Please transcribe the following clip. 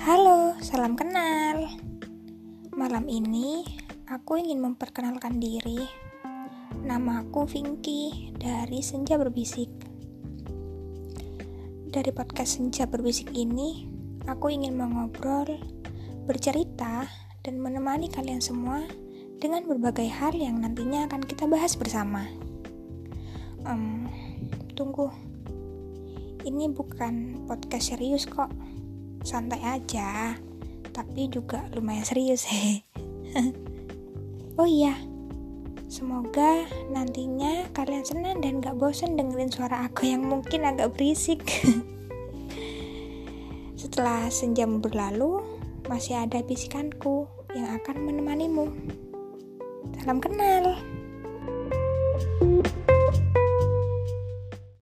Salam kenal. Malam ini aku ingin memperkenalkan diri. Namaku Vinky dari Senja Berbisik. Dari podcast Senja Berbisik ini, aku ingin mengobrol, bercerita, dan menemani kalian semua dengan berbagai hal yang nantinya akan kita bahas bersama. Um, tunggu, ini bukan podcast serius kok, santai aja tapi juga lumayan serius. He oh iya semoga nantinya kalian senang dan gak bosan dengerin suara aku yang mungkin agak berisik. Setelah senjam berlalu masih ada bisikanku yang akan menemanimu. Salam kenal